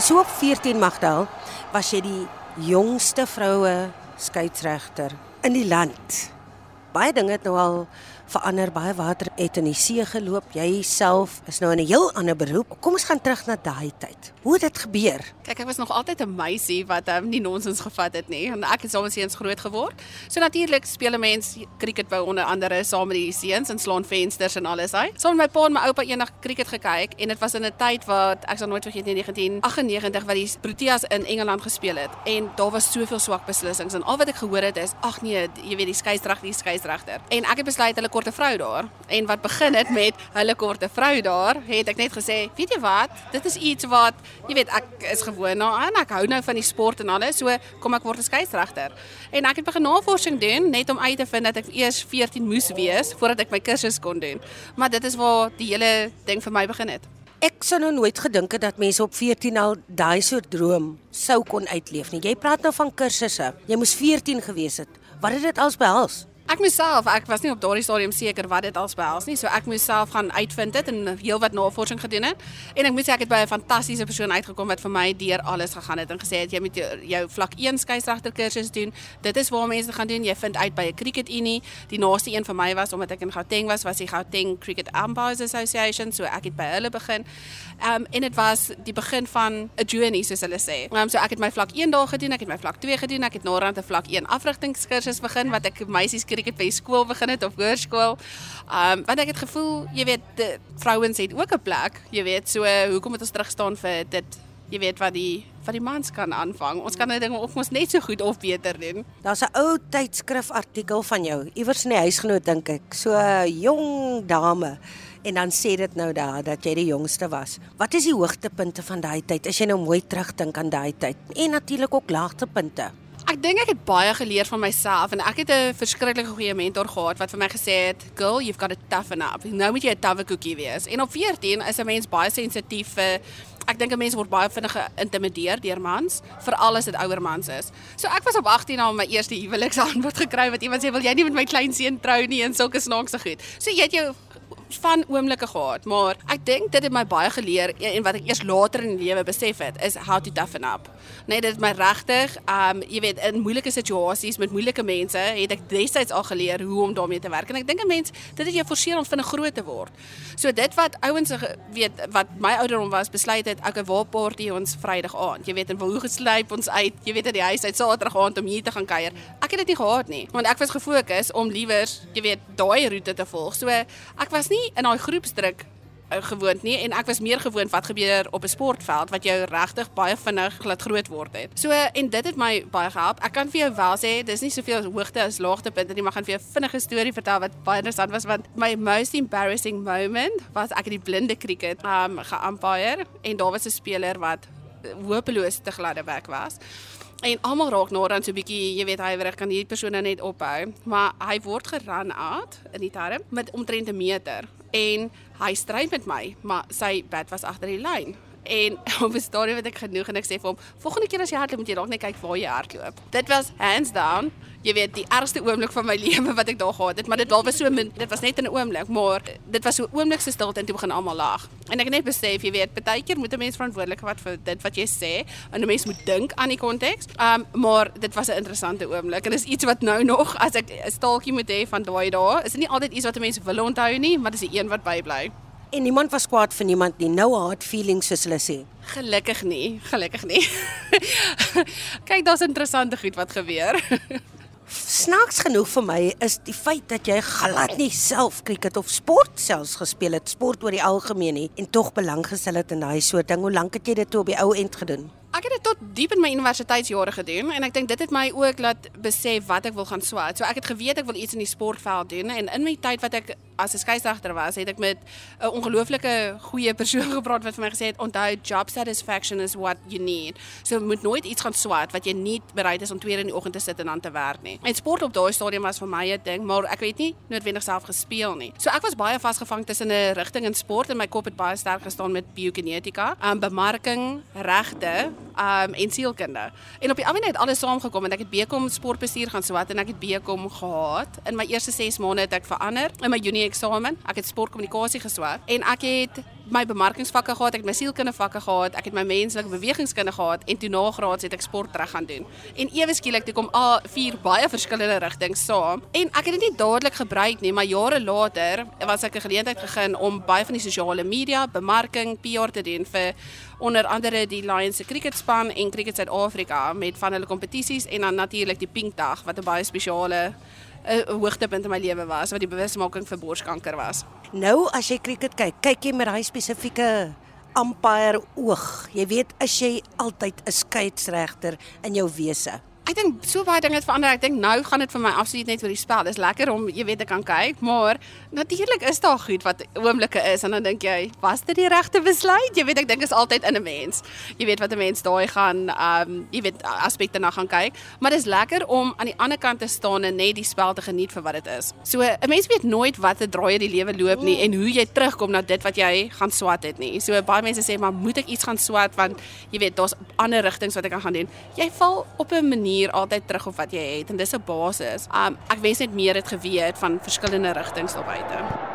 Okay, so op 14 Magdal was jy die jongste vroue skeieregter in die land. Baie dinge het nou al verander, baie water het in die see geloop. Jy self is nou in 'n heel ander beroep. Kom ons gaan terug na daai tyd. Hoe het dit gebeur? Kyk, ek was nog altyd 'n meisie wat um, nie nonsens gevat het nie. En ek het saam met seuns groot geword. So natuurlik speel 'n mens cricket by onder andere saam met die seuns en slaan vensters en alles uit. Saam met my pa en my oupa eendag cricket gekyk en dit was in 'n tyd wat ek sal nooit vergeet nie 1998 wat die Proteas in Engeland gespeel het en daar was soveel swak beslissings en al wat ek gehoor het is ag nee, jy weet die skeieregter, die skeieregter. En ek het besluit hulle korte vrou daar. En wat begin het met hulle korte vrou daar, het ek net gesê, weet jy wat? Dit is iets wat jy weet ek is gewoond daaraan. Ek hou nou van die sport en alles, so kom ek word 'n skeieregter. En ek het begin navorsing doen net om uit te vind dat ek eers 14 moes wees voordat ek my kursus kon doen. Maar dit is waar die hele ding vir my begin het. Ek sou nou nooit gedink het dat mense op 14 al daai soort droom sou kon uitleef nie. Jy praat nou van kursusse. Jy moes 14 gewees het. Wat het dit als behels? Ek myself, ek was nie op daardie stadium seker wat dit als behels nie, so ek moes self gaan uitvind dit en heelwat navorsing gedoen het. En ek moet sê ek het by 'n fantastiese persoon uitgekom wat vir my deur alles gegaan het en gesê het jy moet jou, jou vlak 1 skeieregter kursus doen. Dit is waar mense gaan doen. Jy vind uit by 'n cricket unie. Die naaste een vir my was omdat ek in Gauteng was, was die Gauteng Cricket Umpires Association, so ek het by hulle begin. Um, en dit was die begin van 'n journey soos hulle sê. Um, so ek het my vlak 1 daar gedoen, ek het my vlak 2 gedoen, ek het na rand 'n vlak 1 afrigtingskursus begin wat ek meisies cricket by skool begin het of hoërskool. Um, want ek het gevoel, jy weet, vrouens het ook 'n plek, jy weet, so hoekom moet ons terug staan vir dit jy weet wat die wat die mans kan aanvang. Ons kan nou dinge of ons net so goed of beter doen. Daar's 'n ou tydskrif artikel van jou iewers in die huisgenoot dink ek. So jong dame en dan sê dit nou daar dat jy die jongste was. Wat is die hoogtepunte van daai tyd as jy nou mooi terugdink aan daai tyd? En natuurlik ook laagtepunte. Ek dink ek het baie geleer van myself en ek het 'n verskriklike goeie mentor gehad wat vir my gesê het, "Girl, you've got to toughen up. Nou moet jy 'n tawwe koekie wees." En op 14 is 'n mens baie sensitief vir ek dink 'n mens word baie vinnig geïntimideer deur mans, veral as dit ouer mans is. So ek was op 18 na my eerste huweliksaanbod gekry wat iemand sê, "Wil jy nie met my klein seun trou nie?" en sulke snaakse goed. So jy het jou van oomblikke gehad, maar ek dink dit het my baie geleer en wat ek eers later in die lewe besef het is how to toughen up. Nee, dit het my regtig, um jy weet, in moeilike situasies met moeilike mense het ek destyds al geleer hoe om daarmee te werk en ek dink 'n mens dit het jou forceer om vinnig groot te word. So dit wat ouens weet wat my ouderdom was besluit het ek 'n waar party ons Vrydag aand. Jy weet en hoe geslyp ons uit, jy weet uit die huis uit Saterdag aand om hier te gaan kuier. Ek het dit nie gehad nie, want ek was gefokus om liewer, jy weet, daai roete te volg. So ek was nie in daai groepsdruk eh, gewoond nie en ek was meer gewoond wat gebeur op 'n sportveld wat jou regtig baie vinnig glad groot word het. So en dit het my baie gehelp. Ek kan vir jou wel sê dis nie soveel hoogte as laagtepunte nie, maar gaan vir jou vinnige storie vertel wat baie interessant was want my most embarrassing moment was ek het die blinde cricket um ge-umpire en daar was 'n speler wat hopeloos te gladde weg was. En almal raak dan so 'n bietjie, jy weet, hy weer kan hierdie persoon nou net ophou, maar hy word geran uit in die term met omtrent 'n meter en hy stry met my, maar sy bat was agter die lyn. En op 'n stadium het ek genoeg en ek sê vir hom, volgende keer as jy hardloop moet jy dalk net kyk waar jy hardloop. Dit was hands down jy weet die ergste oomblik van my lewe wat ek daar gehad het, maar dit was so min, dit was net 'n oomblik, maar dit was so 'n oomblik se stilte en toe begin almal lag. En ek het net besef, jy weet, baie keer moet 'n mens verantwoordelik wat vir dit wat jy sê, en 'n mens moet dink aan die konteks. Um maar dit was 'n interessante oomblik en is iets wat nou nog as ek 'n staaltjie moet hê van daai dae, is dit nie altyd iets wat 'n mens wil onthou nie, maar dis die een wat bybly. En niemand was kwaad vir niemand nie. Nou hard feelings soos hulle sê. Gelukkig nie, gelukkig nie. Kyk, daar's interessante goed wat gebeur. Snaaks genoeg vir my is die feit dat jy glad nie self cricket of sport selfs gespeel het, sport oor die algemeen nie en tog belang gestel het in daai soort ding. Hoe lank het jy dit toe op die ou end gedoen? Ek het tot diep in my universiteitsjare gedoen en ek dink dit het my ook laat besef wat ek wil gaan swaat. So ek het geweet ek wil iets in die sportveld doen en in my tyd wat ek as 'n skeieregter was, het ek met 'n ongelooflike goeie persoon gepraat wat vir my gesê het onthou job satisfaction is what you need. So moet nooit iets gaan swaat wat jy nie bereid is om 2 in die oggend te sit en aan te werk nie. En sport op daai stadium was vir my 'n ding, maar ek weet nie noodwendig self gespeel nie. So ek was baie vasgevang tussen 'n rigting in sport en my kop het baie sterk gestaan met biokinetika, um, bemarking, regte um en sielkunde. En op die ander net alles saamgekom en ek het BCom sportbestuur gaan swat en ek het BCom gehad. In my eerste 6 maande het ek verander. In my junie eksamen. Ek het sportkommunikasie geswaar en ek het my bemarkingsvakke gehad, ek het my sielkundige vakke gehad, ek het my menslike bewegingskunde gehad en toe na graads het ek sport reg gaan doen. En ewe skielik toe kom al vier baie verskillende rigtings saam en ek het dit nie dadelik gebruik nie, maar jare later was ek 'n geleentheid gegee om baie van die sosiale media, bemarking, PR te doen vir onder andere die Lions se cricketspan en Cricket Suid-Afrika met van hulle kompetisies en dan natuurlik die Pinkdag wat 'n baie spesiale 'n hoogtepunt in my lewe was wat die bewusmaking vir borskanker was. Nou as jy cricket kyk, kyk jy met daai spesifieke umpire oog. Jy weet as jy altyd 'n skeieregter in jou wese. Ek dink so baie dinge het verander. Ek dink nou gaan dit vir my absoluut net oor die spel. Dis lekker om jy weet te kan kyk, maar natuurlik is daar goed wat oomblikke is en dan dink jy, was dit die regte besluit? Jy weet ek dink is altyd in 'n mens. Jy weet wat 'n mens daai gaan ehm um, jy weet aspekte na gaan kyk, maar dis lekker om aan die ander kant te staan en net die spel te geniet vir wat dit is. So 'n mens weet nooit wat 'n draai die lewe loop nie en hoe jy terugkom na dit wat jy gaan swat het nie. So baie mense sê maar moet ek iets gaan swat want jy weet daar's ander rigtings wat ek kan gaan doen. Jy val op 'n manier manier altyd terug op wat jy het en dis 'n basis. Um ek wens net meer het geweet van verskillende rigtings daar buite.